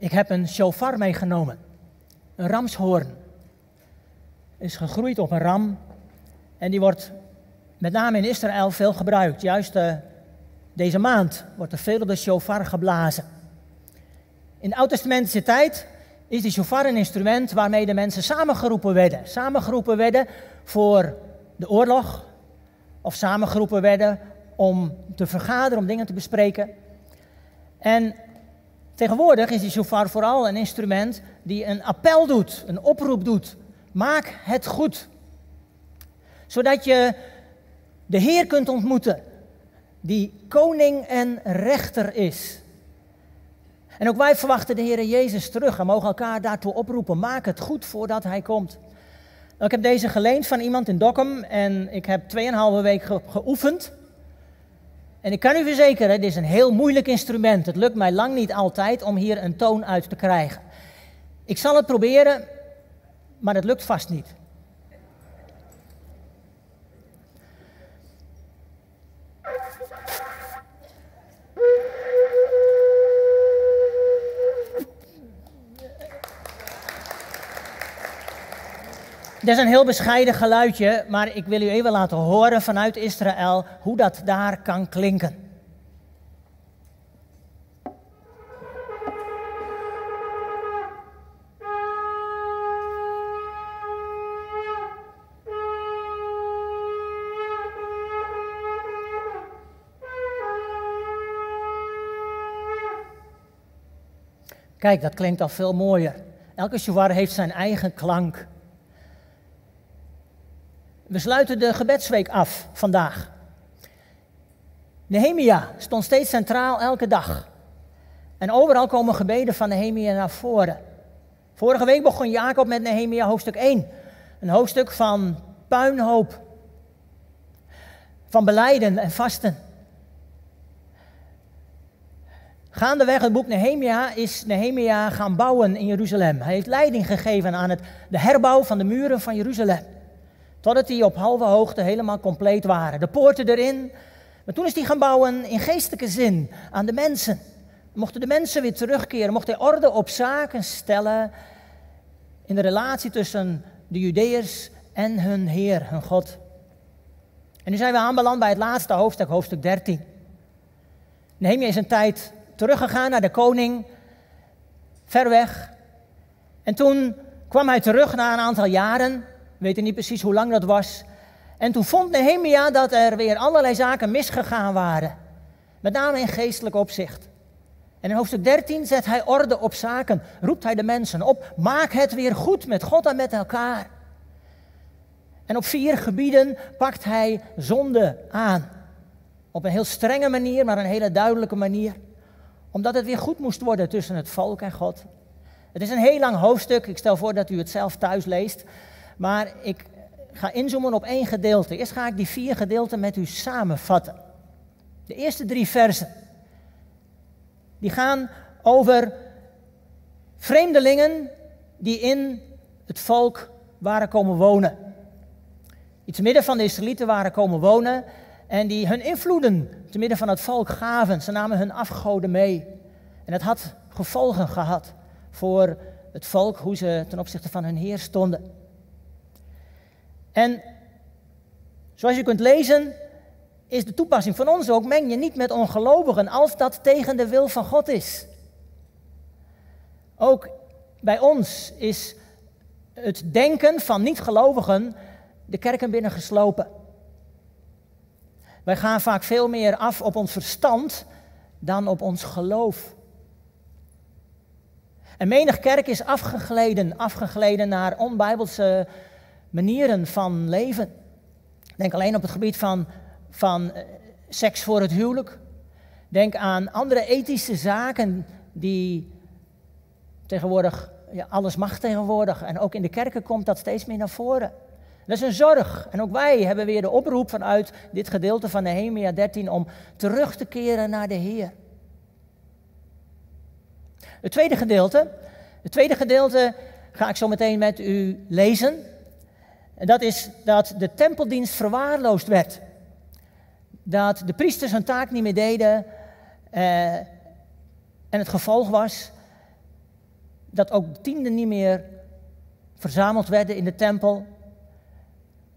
Ik heb een shofar meegenomen, een ramshoorn. Is gegroeid op een ram en die wordt met name in Israël veel gebruikt. Juist uh, deze maand wordt er veel op de shofar geblazen. In de Oud-testamentische tijd is die shofar een instrument waarmee de mensen samengeroepen werden. Samengeroepen werden voor de oorlog of samengeroepen werden om te vergaderen, om dingen te bespreken. En tegenwoordig is die shofar vooral een instrument die een appel doet, een oproep doet. Maak het goed. Zodat je de Heer kunt ontmoeten, die koning en rechter is. En ook wij verwachten de Heer Jezus terug en mogen elkaar daartoe oproepen. Maak het goed voordat Hij komt. Ik heb deze geleend van iemand in Dokkum en ik heb 2,5 week ge geoefend. En ik kan u verzekeren, dit is een heel moeilijk instrument. Het lukt mij lang niet altijd om hier een toon uit te krijgen. Ik zal het proberen, maar het lukt vast niet. Dat is een heel bescheiden geluidje, maar ik wil u even laten horen vanuit Israël hoe dat daar kan klinken. Kijk, dat klinkt al veel mooier. Elke shofar heeft zijn eigen klank. We sluiten de gebedsweek af vandaag. Nehemia stond steeds centraal elke dag. En overal komen gebeden van Nehemia naar voren. Vorige week begon Jacob met Nehemia hoofdstuk 1. Een hoofdstuk van puinhoop. Van beleiden en vasten. Gaandeweg het boek Nehemia is Nehemia gaan bouwen in Jeruzalem. Hij heeft leiding gegeven aan het, de herbouw van de muren van Jeruzalem. Totdat die op halve hoogte helemaal compleet waren. De poorten erin. Maar toen is hij gaan bouwen in geestelijke zin aan de mensen. Mochten de mensen weer terugkeren, mocht hij orde op zaken stellen in de relatie tussen de Judeërs en hun Heer, hun God. En nu zijn we aanbeland bij het laatste hoofdstuk, hoofdstuk 13. Nehemia is een tijd teruggegaan naar de koning, ver weg. En toen kwam hij terug na een aantal jaren weten niet precies hoe lang dat was. En toen vond Nehemia dat er weer allerlei zaken misgegaan waren. Met name in geestelijk opzicht. En in hoofdstuk 13 zet hij orde op zaken, roept hij de mensen op, maak het weer goed met God en met elkaar. En op vier gebieden pakt hij zonde aan. Op een heel strenge manier, maar een hele duidelijke manier. Omdat het weer goed moest worden tussen het volk en God. Het is een heel lang hoofdstuk. Ik stel voor dat u het zelf thuis leest. Maar ik ga inzoomen op één gedeelte. Eerst ga ik die vier gedeelten met u samenvatten. De eerste drie versen. Die gaan over vreemdelingen die in het volk waren komen wonen. Iets midden van de Israëlieten waren komen wonen en die hun invloeden te midden van het volk gaven. Ze namen hun afgoden mee. En het had gevolgen gehad voor het volk, hoe ze ten opzichte van hun Heer stonden. En zoals je kunt lezen, is de toepassing van ons ook: meng je niet met ongelovigen als dat tegen de wil van God is. Ook bij ons is het denken van niet-gelovigen de kerken binnengeslopen. Wij gaan vaak veel meer af op ons verstand dan op ons geloof. En menig kerk is afgegleden, afgegleden naar onbijbelse manieren van leven. Denk alleen op het gebied van, van eh, seks voor het huwelijk. Denk aan andere ethische zaken die tegenwoordig, ja, alles mag tegenwoordig. En ook in de kerken komt dat steeds meer naar voren. Dat is een zorg. En ook wij hebben weer de oproep vanuit dit gedeelte van Nehemia 13 om terug te keren naar de Heer. Het tweede gedeelte, het tweede gedeelte ga ik zo meteen met u lezen. En dat is dat de tempeldienst verwaarloosd werd. Dat de priesters hun taak niet meer deden. Eh, en het gevolg was dat ook tienden niet meer verzameld werden in de tempel,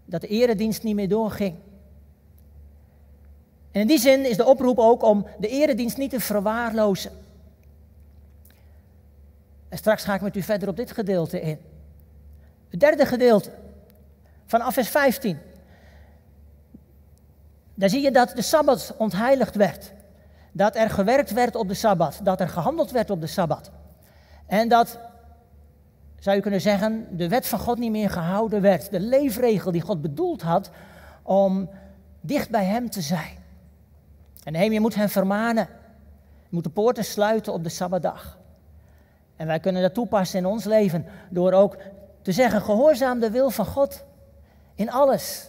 dat de eredienst niet meer doorging. En in die zin is de oproep ook om de eredienst niet te verwaarlozen. En straks ga ik met u verder op dit gedeelte in. Het derde gedeelte, vanaf vers 15. Daar zie je dat de Sabbat ontheiligd werd. Dat er gewerkt werd op de Sabbat. Dat er gehandeld werd op de Sabbat. En dat, zou je kunnen zeggen, de wet van God niet meer gehouden werd. De leefregel die God bedoeld had om dicht bij Hem te zijn. En Nehemia moet hen vermanen. Je moet de poorten sluiten op de Sabbatdag. En wij kunnen dat toepassen in ons leven door ook te zeggen: gehoorzaam de wil van God in alles.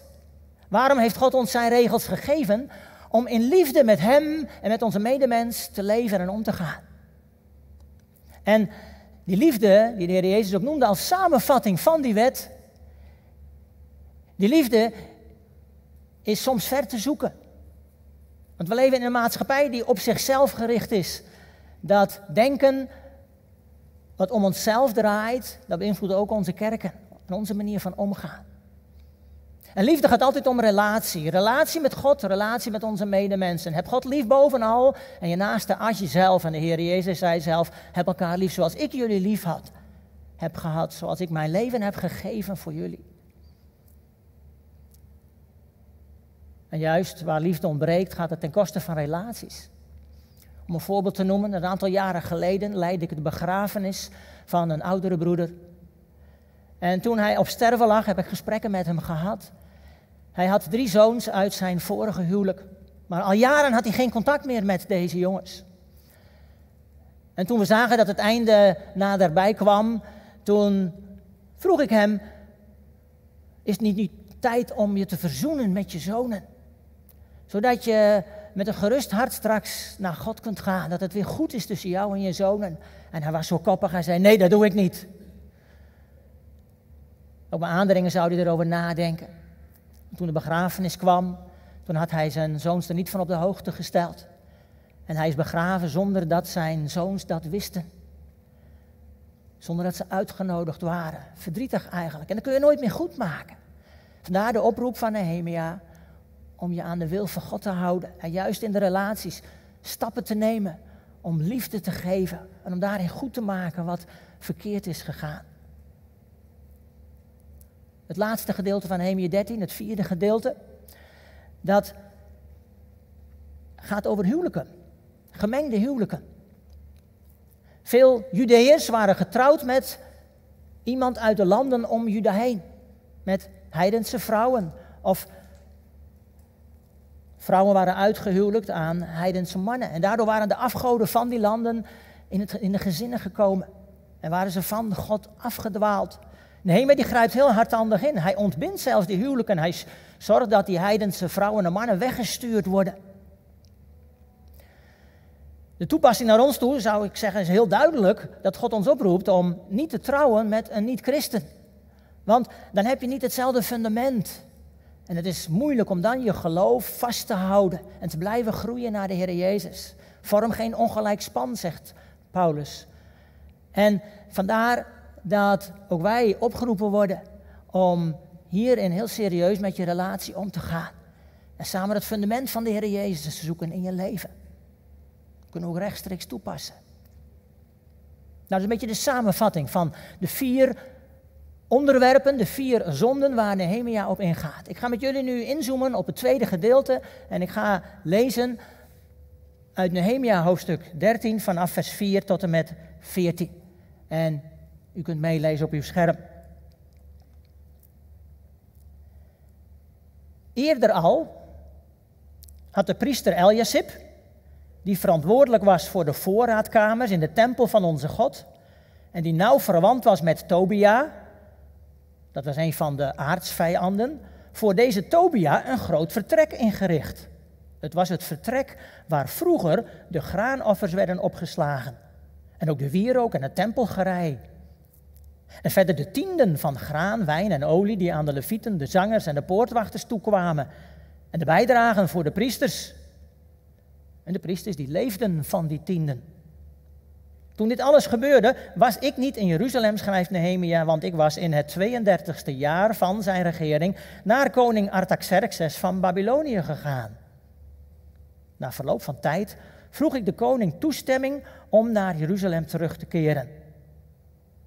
Waarom heeft God ons zijn regels gegeven? Om in liefde met Hem en met onze medemens te leven en om te gaan. En die liefde, die de Heer Jezus ook noemde als samenvatting van die wet, die liefde is soms ver te zoeken. Want we leven in een maatschappij die op zichzelf gericht is. Dat denken wat om onszelf draait, dat beïnvloedt ook onze kerken en onze manier van omgaan. En liefde gaat altijd om relatie. Relatie met God, relatie met onze medemensen. Heb God lief bovenal en je naaste als jezelf. En de Heer Jezus zei zelf, heb elkaar lief zoals ik jullie lief had. Heb gehad, zoals ik mijn leven heb gegeven voor jullie. En juist waar liefde ontbreekt, gaat het ten koste van relaties. Om een voorbeeld te noemen, een aantal jaren geleden leidde ik de begrafenis van een oudere broeder. En toen hij op sterven lag, heb ik gesprekken met hem gehad. Hij had drie zoons uit zijn vorige huwelijk. Maar al jaren had hij geen contact meer met deze jongens. En toen we zagen dat het einde naderbij kwam, toen vroeg ik hem: Is het niet nu tijd om je te verzoenen met je zonen? Zodat je met een gerust hart straks naar God kunt gaan. Dat het weer goed is tussen jou en je zonen. En hij was zo koppig, hij zei: Nee, dat doe ik niet. Op mijn aandringen zou hij erover nadenken. Toen de begrafenis kwam, toen had hij zijn zoons er niet van op de hoogte gesteld. En hij is begraven zonder dat zijn zoons dat wisten. Zonder dat ze uitgenodigd waren. Verdrietig eigenlijk. En dat kun je nooit meer goed maken. Vandaar de oproep van Nehemia om je aan de wil van God te houden. En juist in de relaties stappen te nemen om liefde te geven. En om daarin goed te maken wat verkeerd is gegaan. Het laatste gedeelte van Nehemia 13, het vierde gedeelte, dat gaat over huwelijken. Gemengde huwelijken. Veel Judeërs waren getrouwd met iemand uit de landen om Juda heen. Met heidense vrouwen of Vrouwen waren uitgehuwelijkt aan heidense mannen. En daardoor waren de afgoden van die landen in, het, in de gezinnen gekomen. En waren ze van God afgedwaald. Nee, maar die grijpt heel hardhandig in. Hij ontbindt zelfs die huwelijken. Hij zorgt dat die heidense vrouwen en mannen weggestuurd worden. De toepassing naar ons toe, zou ik zeggen, is heel duidelijk dat God ons oproept om niet te trouwen met een niet-christen. Want dan heb je niet hetzelfde fundament. En het is moeilijk om dan je geloof vast te houden en te blijven groeien naar de Heer Jezus. Vorm geen ongelijk span, zegt Paulus. En vandaar dat ook wij opgeroepen worden om hierin heel serieus met je relatie om te gaan. En samen het fundament van de Heer Jezus te zoeken in je leven. Dat kunnen ook rechtstreeks toepassen. Nou, dat is een beetje de samenvatting van de vier onderwerpen, de vier zonden waar Nehemia op ingaat. Ik ga met jullie nu inzoomen op het tweede gedeelte en ik ga lezen uit Nehemia hoofdstuk 13 vanaf vers 4 tot en met 14. En u kunt meelezen op uw scherm. Eerder al had de priester Eljasip, die verantwoordelijk was voor de voorraadkamers in de tempel van onze God, en die nauw verwant was met Tobia, dat was een van de aardsvijanden, voor deze Tobia een groot vertrek ingericht. Het was het vertrek waar vroeger de graanoffers werden opgeslagen. En ook de wierook en het tempelgerei. En verder de tienden van graan, wijn en olie die aan de levieten, de zangers en de poortwachters toekwamen. En de bijdragen voor de priesters. En de priesters die leefden van die tienden. Toen dit alles gebeurde, was ik niet in Jeruzalem, schrijft Nehemia, want ik was in het 32e jaar van zijn regering naar koning Artaxerxes van Babylonië gegaan. Na verloop van tijd vroeg ik de koning toestemming om naar Jeruzalem terug te keren.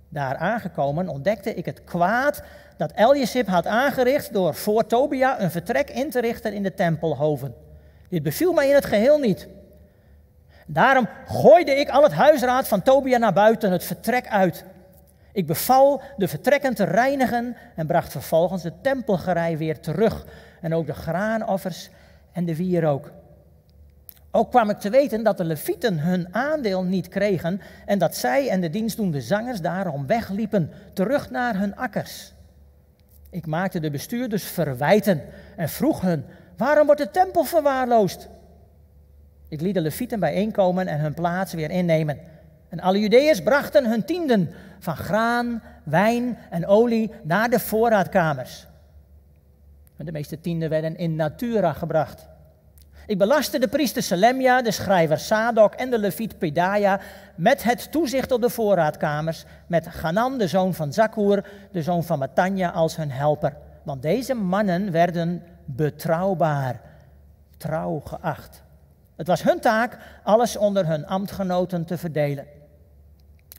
Daar aangekomen ontdekte ik het kwaad dat Eliasib had aangericht door voor Tobia een vertrek in te richten in de tempelhoven. Dit beviel mij in het geheel niet. Daarom gooide ik al het huisraad van Tobia naar buiten het vertrek uit. Ik beval de vertrekken te reinigen en bracht vervolgens het tempelgerei weer terug. En ook de graanoffers en de wierook. Ook kwam ik te weten dat de levieten hun aandeel niet kregen en dat zij en de dienstdoende zangers daarom wegliepen, terug naar hun akkers. Ik maakte de bestuurders verwijten en vroeg hun, waarom wordt de tempel verwaarloosd? Ik liet de levieten bijeenkomen en hun plaats weer innemen. En alle Judeërs brachten hun tienden van graan, wijn en olie naar de voorraadkamers. De meeste tienden werden in natura gebracht. Ik belastte de priester Selemia, de schrijver Sadok en de leviet Pedaja met het toezicht op de voorraadkamers, met Ganan, de zoon van Zakkoer, de zoon van Matanja, als hun helper. Want deze mannen werden betrouwbaar, trouw geacht. Het was hun taak alles onder hun ambtgenoten te verdelen.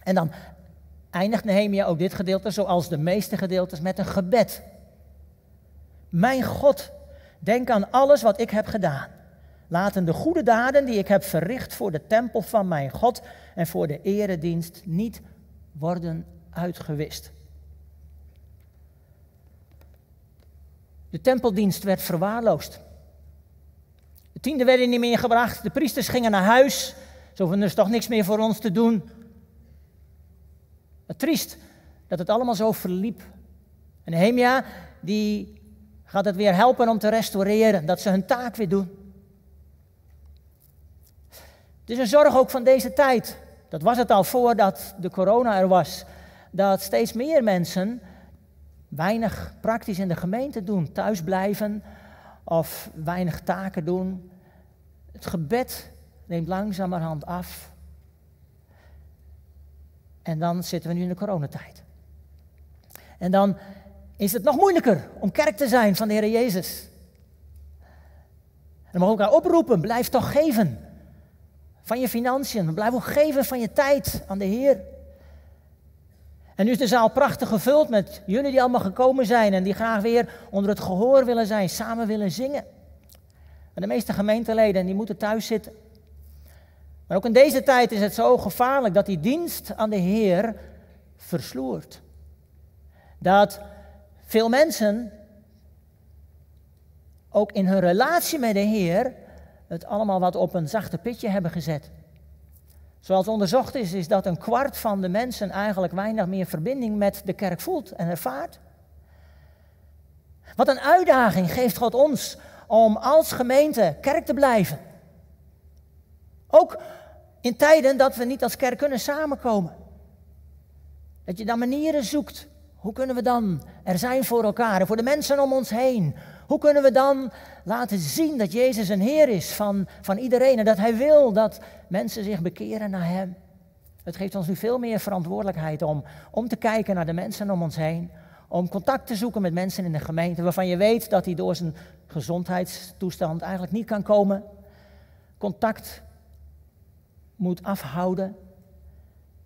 En dan eindigt Nehemia ook dit gedeelte, zoals de meeste gedeeltes, met een gebed. Mijn God, denk aan alles wat ik heb gedaan. Laten de goede daden die ik heb verricht voor de tempel van mijn God en voor de eredienst niet worden uitgewist. De tempeldienst werd verwaarloosd. De tiende werden niet meer gebracht. De priesters gingen naar huis. Zo van, er is toch niks meer voor ons te doen. Het triest dat het allemaal zo verliep. En Nehemia, die gaat het weer helpen om te restaureren. Dat ze hun taak weer doen. Het is een zorg ook van deze tijd. Dat was het al voordat de corona er was. Dat steeds meer mensen weinig praktisch in de gemeente doen. Thuis blijven of weinig taken doen. Het gebed neemt langzamerhand af. En dan zitten we nu in de coronatijd. En dan is het nog moeilijker om kerk te zijn van de Heer Jezus. En dan mogen we elkaar oproepen, blijf toch geven. Van je financiën, blijf ook geven van je tijd aan de Heer. En nu is de zaal prachtig gevuld met jullie die allemaal gekomen zijn en die graag weer onder het gehoor willen zijn, samen willen zingen. Maar de meeste gemeenteleden die moeten thuis zitten. Maar ook in deze tijd is het zo gevaarlijk dat die dienst aan de Heer versloert. Dat veel mensen ook in hun relatie met de Heer het allemaal wat op een zachte pitje hebben gezet. Zoals onderzocht is, is dat een kwart van de mensen eigenlijk weinig meer verbinding met de kerk voelt en ervaart. Wat een uitdaging geeft God ons om als gemeente kerk te blijven. Ook in tijden dat we niet als kerk kunnen samenkomen. Dat je dan manieren zoekt. Hoe kunnen we dan er zijn voor elkaar en voor de mensen om ons heen? Hoe kunnen we dan laten zien dat Jezus een Heer is van, van iedereen en dat Hij wil dat mensen zich bekeren naar Hem? Het geeft ons nu veel meer verantwoordelijkheid om, om te kijken naar de mensen om ons heen. Om contact te zoeken met mensen in de gemeente waarvan je weet dat hij door zijn gezondheidstoestand eigenlijk niet kan komen. Contact moet afhouden.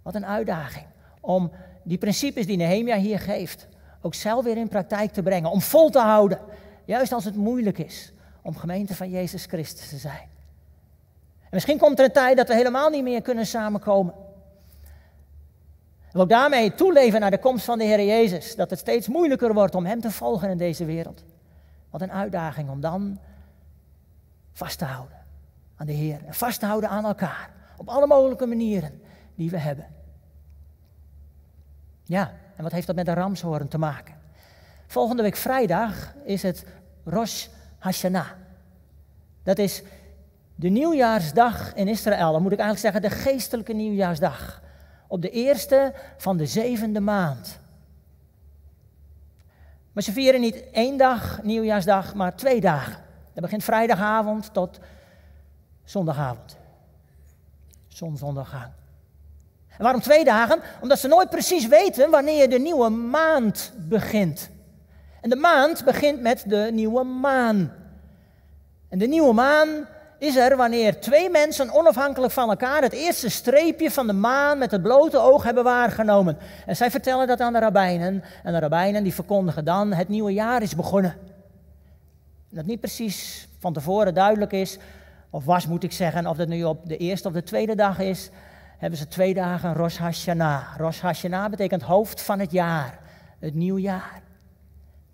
Wat een uitdaging om die principes die Nehemia hier geeft ook zelf weer in praktijk te brengen. Om vol te houden Juist als het moeilijk is om gemeente van Jezus Christus te zijn. En misschien komt er een tijd dat we helemaal niet meer kunnen samenkomen. En ook daarmee toeleven naar de komst van de Heer Jezus. Dat het steeds moeilijker wordt om Hem te volgen in deze wereld. Wat een uitdaging om dan vast te houden aan de Heer. En vast te houden aan elkaar. Op alle mogelijke manieren die we hebben. Ja, en wat heeft dat met de ramshoorn te maken? Volgende week vrijdag is het Rosh Hashanah. Dat is de nieuwjaarsdag in Israël. Dan moet ik eigenlijk zeggen de geestelijke nieuwjaarsdag. Op de eerste van de zevende maand. Maar ze vieren niet één dag nieuwjaarsdag, maar twee dagen. Dat begint vrijdagavond tot zondagavond. Zonsondergang. En waarom twee dagen? Omdat ze nooit precies weten wanneer de nieuwe maand begint. En de maand begint met de nieuwe maan. En de nieuwe maan is er wanneer twee mensen onafhankelijk van elkaar het eerste streepje van de maan met het blote oog hebben waargenomen. En zij vertellen dat aan de rabbijnen. En de rabbijnen die verkondigen dan het nieuwe jaar is begonnen. Dat niet precies van tevoren duidelijk is, of was moet ik zeggen, of dat nu op de eerste of de tweede dag is, hebben ze twee dagen Rosh Hashanah. Rosh Hashanah betekent hoofd van het jaar, het nieuwjaar.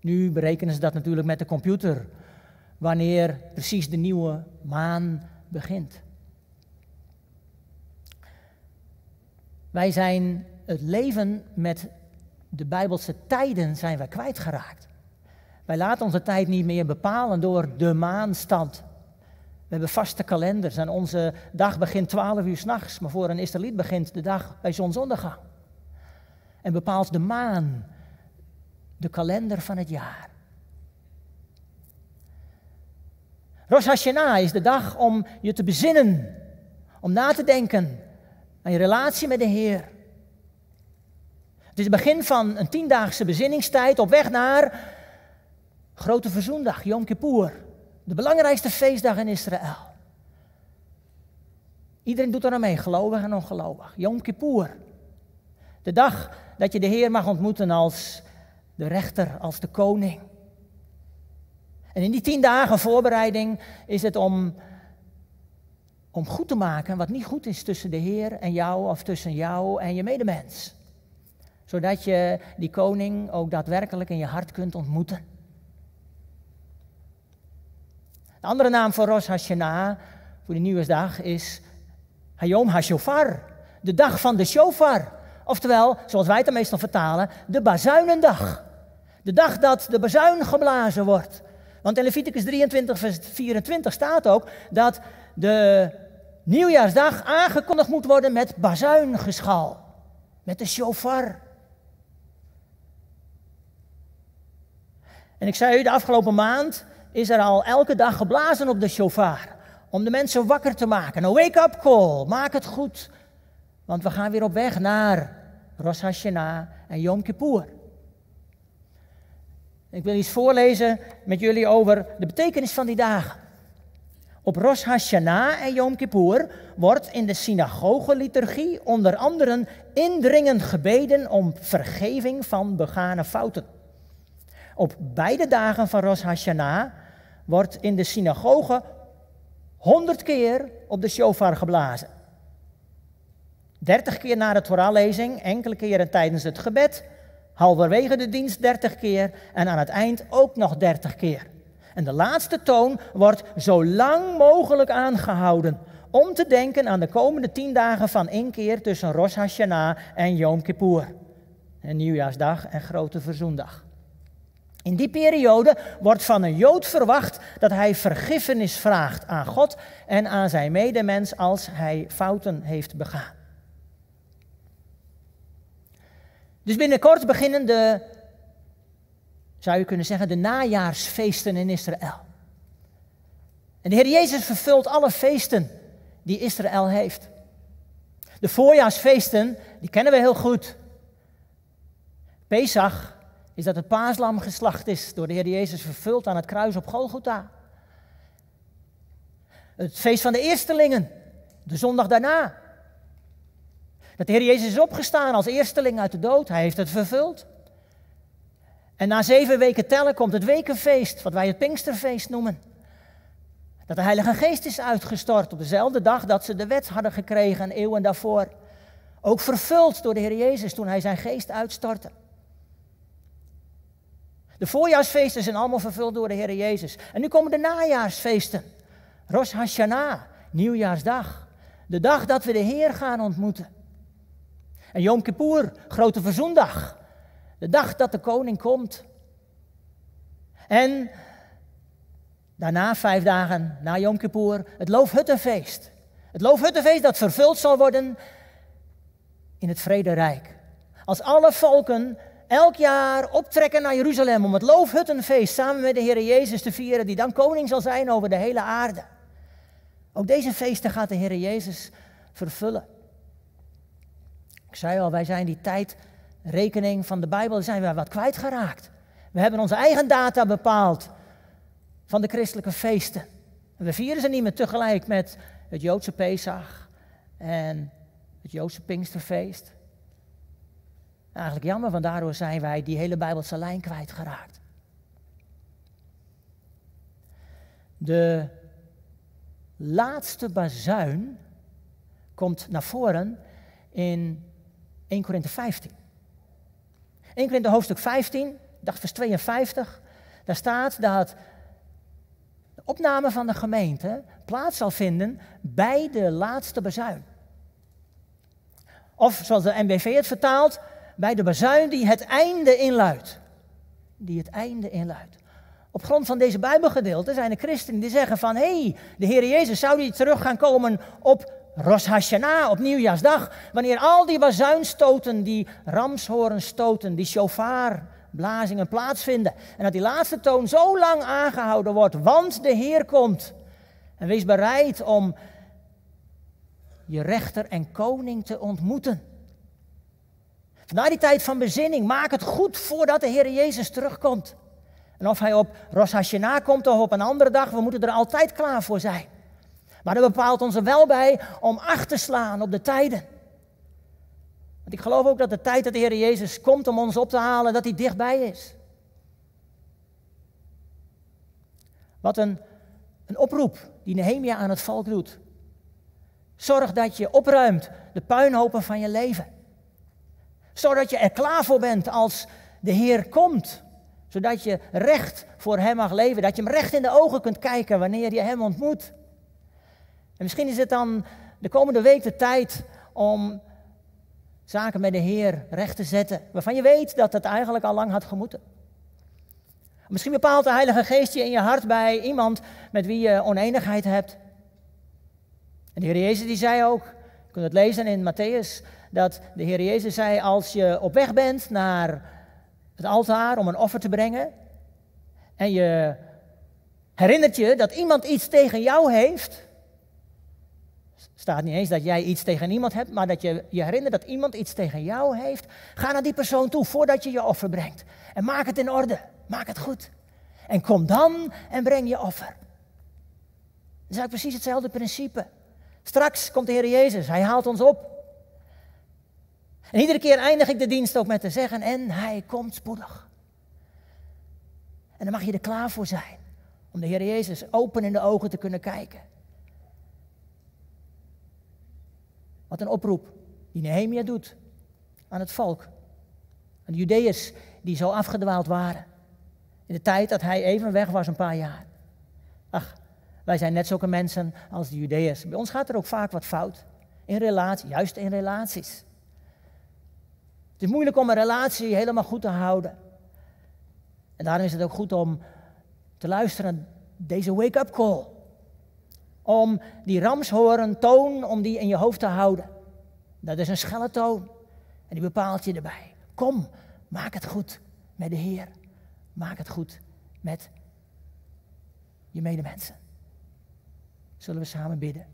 Nu berekenen ze dat natuurlijk met de computer, wanneer precies de nieuwe maan begint. Wij zijn het leven met de Bijbelse tijden zijn wij kwijtgeraakt. Wij laten onze tijd niet meer bepalen door de maanstand. We hebben vaste kalenders en onze dag begint 12 uur s'nachts, maar voor een Israëliet begint de dag bij zonsondergang. En bepaalt de maan de kalender van het jaar. Rosh Hashanah is de dag om je te bezinnen, om na te denken aan je relatie met de Heer. Het is het begin van een tiendaagse bezinningstijd op weg naar Grote Verzoendag, Yom Kippur. De belangrijkste feestdag in Israël. Iedereen doet er aan mee, gelovig en ongelovig. Yom Kippur. De dag dat je de Heer mag ontmoeten als de rechter, als de koning. En in die tien dagen voorbereiding is het om, om goed te maken wat niet goed is tussen de Heer en jou of tussen jou en je medemens. Zodat je die koning ook daadwerkelijk in je hart kunt ontmoeten. De andere naam voor Rosh Hashanah, voor de nieuwsdag, is Hayom HaShofar. De dag van de shofar. Oftewel, zoals wij het meestal vertalen, de bazuinendag. De dag dat de bazuin geblazen wordt. Want in Leviticus 23, vers 24 staat ook dat de nieuwjaarsdag aangekondigd moet worden met bazuingeschal. Met de shofar. En ik zei u de afgelopen maand is er al elke dag geblazen op de shofar. Om de mensen wakker te maken. Een wake-up call. Maak het goed. Want we gaan weer op weg naar Rosh Hashanah en Yom Kippur. Ik wil iets voorlezen met jullie over de betekenis van die dagen. Op Rosh Hashanah en Yom Kippur wordt in de synagogeliturgie onder andere indringend gebeden om vergeving van begane fouten. Op beide dagen van Rosh Hashanah wordt in de synagoge honderd keer op de shofar geblazen. Dertig keer na de Torahlezing, enkele keren tijdens het gebed, halverwege de dienst dertig keer en aan het eind ook nog dertig keer. En de laatste toon wordt zo lang mogelijk aangehouden om te denken aan de komende tien dagen van inkeer tussen Rosh Hashanah en Yom Kippur. En nieuwjaarsdag en grote verzoendag. In die periode wordt van een Jood verwacht dat hij vergiffenis vraagt aan God en aan zijn medemens als hij fouten heeft begaan. Dus binnenkort beginnen de, zou je kunnen zeggen, de najaarsfeesten in Israël. En de Heer Jezus vervult alle feesten die Israël heeft. De voorjaarsfeesten, die kennen we heel goed. Pesach is dat het paaslam geslacht is door de Heer Jezus vervuld aan het kruis op Golgotha. Het feest van de eerstelingen, de zondag daarna. Dat de Heer Jezus is opgestaan als eersteling uit de dood, hij heeft het vervuld. En na zeven weken tellen komt het wekenfeest, wat wij het Pinksterfeest noemen. Dat de Heilige Geest is uitgestort op dezelfde dag dat ze de wet hadden gekregen en eeuwen daarvoor. Ook vervuld door de Heer Jezus toen hij zijn geest uitstortte. De voorjaarsfeesten zijn allemaal vervuld door de Heer Jezus. En nu komen de najaarsfeesten. Rosh Hashanah, nieuwjaarsdag. De dag dat we de Heer gaan ontmoeten. En Yom Kippur, grote verzoendag. De dag dat de koning komt. En daarna, vijf dagen na Yom Kippur, het Loofhuttenfeest. Het Loofhuttenfeest dat vervuld zal worden in het Vrederijk. Als alle volken elk jaar optrekken naar Jeruzalem om het Loofhuttenfeest samen met de Heer Jezus te vieren, die dan koning zal zijn over de hele aarde. Ook deze feesten gaat de Heer Jezus vervullen. Ik zei al, wij zijn die tijdrekening van de Bijbel zijn we wat kwijtgeraakt. We hebben onze eigen data bepaald van de christelijke feesten. En we vieren ze niet meer tegelijk met het Joodse Pesach en het Joodse Pinksterfeest. Eigenlijk jammer, want daardoor zijn wij die hele Bijbelse lijn kwijtgeraakt. De laatste bazuin komt naar voren in 1 Korinthe 15. 1 Korinthe hoofdstuk 15, dacht vers 52, daar staat dat de opname van de gemeente plaats zal vinden bij de laatste bazuin. Of zoals de NBV het vertaalt, bij de bazuin die het einde inluidt. Die het einde inluidt. Op grond van deze Bijbelgedeelte zijn er christenen die zeggen van... hé, hey, de Heer Jezus zou die terug gaan komen op Rosh op Nieuwjaarsdag... wanneer al die bazuinstoten, die ramshorenstoten, die shofarblazingen plaatsvinden... en dat die laatste toon zo lang aangehouden wordt, want de Heer komt. En wees bereid om je rechter en koning te ontmoeten. Na die tijd van bezinning, maak het goed voordat de Heer Jezus terugkomt. En of hij op Rosh komt of op een andere dag, we moeten er altijd klaar voor zijn. Maar dat bepaalt ons er wel bij om acht te slaan op de tijden. Want ik geloof ook dat de tijd dat de Heer Jezus komt om ons op te halen, dat hij dichtbij is. Wat een, een oproep die Nehemia aan het volk doet. Zorg dat je opruimt de puinhopen van je leven. Zodat je er klaar voor bent als de Heer komt. Zodat je recht voor Hem mag leven. Dat je Hem recht in de ogen kunt kijken wanneer je Hem ontmoet. En misschien is het dan de komende week de tijd om zaken met de Heer recht te zetten. Waarvan je weet dat het eigenlijk al lang had gemoeten. Misschien bepaalt de Heilige Geest je in je hart bij iemand met wie je oneenigheid hebt. En de Heer Jezus die zei ook, je kunt het lezen in Matthäus, dat de Heer Jezus zei, als je op weg bent naar het altaar om een offer te brengen, en je herinnert je dat iemand iets tegen jou heeft, staat niet eens dat jij iets tegen iemand hebt, maar dat je je herinnert dat iemand iets tegen jou heeft, ga naar die persoon toe voordat je je offer brengt. En maak het in orde, maak het goed. En kom dan en breng je offer. Dat is eigenlijk precies hetzelfde principe. Straks komt de Heer Jezus, Hij haalt ons op. En iedere keer eindig ik de dienst ook met te zeggen, en Hij komt spoedig. En dan mag je er klaar voor zijn, om de Heer Jezus open in de ogen te kunnen kijken. Wat een oproep die Nehemia doet aan het volk. Aan de Judeërs die zo afgedwaald waren. In de tijd dat hij even weg was, een paar jaar. Ach, wij zijn net zulke mensen als de Judeërs. Bij ons gaat er ook vaak wat fout. In relatie, juist in relaties. Het is moeilijk om een relatie helemaal goed te houden. En daarom is het ook goed om te luisteren naar deze wake-up call. Om die ramshoren toon, om die in je hoofd te houden. Dat is een schelle toon. En die bepaalt je erbij. Kom, maak het goed met de Heer. Maak het goed met je medemensen. Zullen we samen bidden?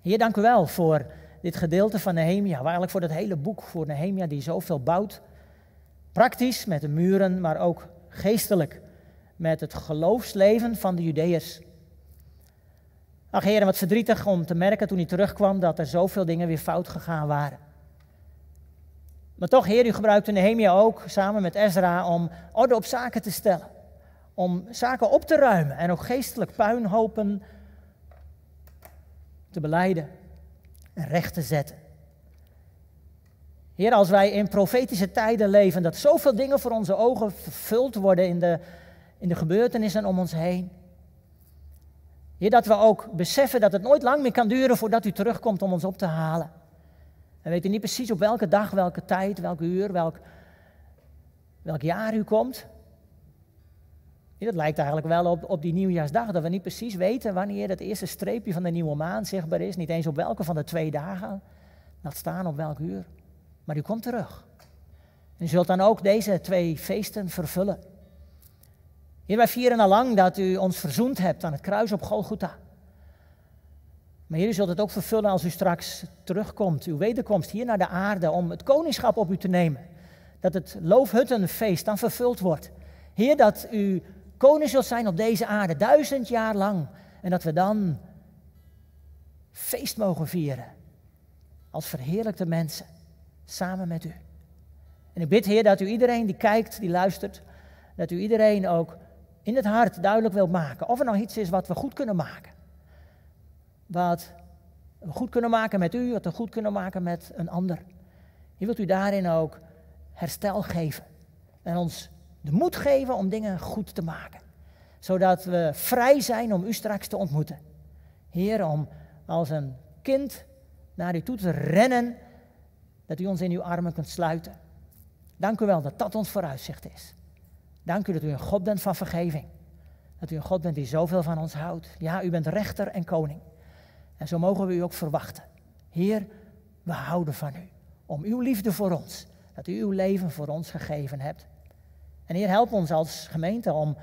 Heer, dank u wel voor dit gedeelte van Nehemia. Eigenlijk voor dat hele boek, voor Nehemia die zoveel bouwt. Praktisch met de muren, maar ook geestelijk met het geloofsleven van de Judeërs. Ach heren, wat verdrietig om te merken toen hij terugkwam dat er zoveel dingen weer fout gegaan waren. Maar toch, Heer, u gebruikte Nehemia ook samen met Ezra om orde op zaken te stellen om zaken op te ruimen en ook geestelijk puinhopen te beleiden en recht te zetten. Heer, als wij in profetische tijden leven, dat zoveel dingen voor onze ogen vervuld worden in de, in de gebeurtenissen om ons heen. Heer, dat we ook beseffen dat het nooit lang meer kan duren voordat u terugkomt om ons op te halen. We weten niet precies op welke dag, welke tijd, welk uur, welk, welk jaar u komt. Dat lijkt eigenlijk wel op, op die nieuwjaarsdag, dat we niet precies weten wanneer het eerste streepje van de nieuwe maan zichtbaar is. Niet eens op welke van de twee dagen. Laat staan op welk uur. Maar u komt terug. En u zult dan ook deze twee feesten vervullen. Hier wij vieren al lang dat u ons verzoend hebt aan het kruis op Golgotha. Maar Heer, u zult het ook vervullen als u straks terugkomt, uw wederkomst hier naar de aarde, om het koningschap op u te nemen. Dat het loofhuttenfeest dan vervuld wordt. Heer, dat u koning zult zijn op deze aarde, duizend jaar lang. En dat we dan feest mogen vieren. Als verheerlijkte mensen, samen met u. En ik bid, Heer, dat u iedereen die kijkt, die luistert, dat u iedereen ook in het hart duidelijk wilt maken. Of er nou iets is wat we goed kunnen maken. Wat we goed kunnen maken met u, wat we goed kunnen maken met een ander. Je wilt u daarin ook herstel geven. En ons de moed geven om dingen goed te maken. Zodat we vrij zijn om u straks te ontmoeten. Heer, om als een kind naar u toe te rennen, dat u ons in uw armen kunt sluiten. Dank u wel dat dat ons vooruitzicht is. Dank u dat u een God bent van vergeving. Dat u een God bent die zoveel van ons houdt. Ja, u bent rechter en koning. En zo mogen we u ook verwachten. Heer, we houden van u. Om uw liefde voor ons. Dat u uw leven voor ons gegeven hebt. En Heer, help ons als gemeente om,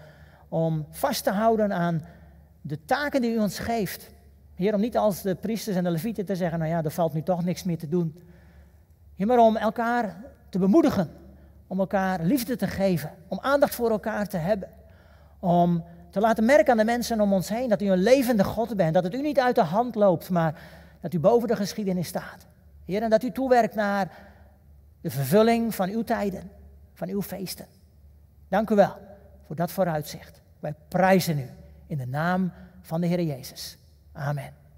om vast te houden aan de taken die u ons geeft. Heer, om niet als de priesters en de levieten te zeggen, nou ja, er valt nu toch niks meer te doen. Heer, maar om elkaar te bemoedigen om elkaar liefde te geven, om aandacht voor elkaar te hebben, om te laten merken aan de mensen om ons heen dat u een levende God bent, dat het u niet uit de hand loopt, maar dat u boven de geschiedenis staat. Heer, en dat u toewerkt naar de vervulling van uw tijden, van uw feesten. Dank u wel voor dat vooruitzicht. Wij prijzen u in de naam van de Heer Jezus. Amen.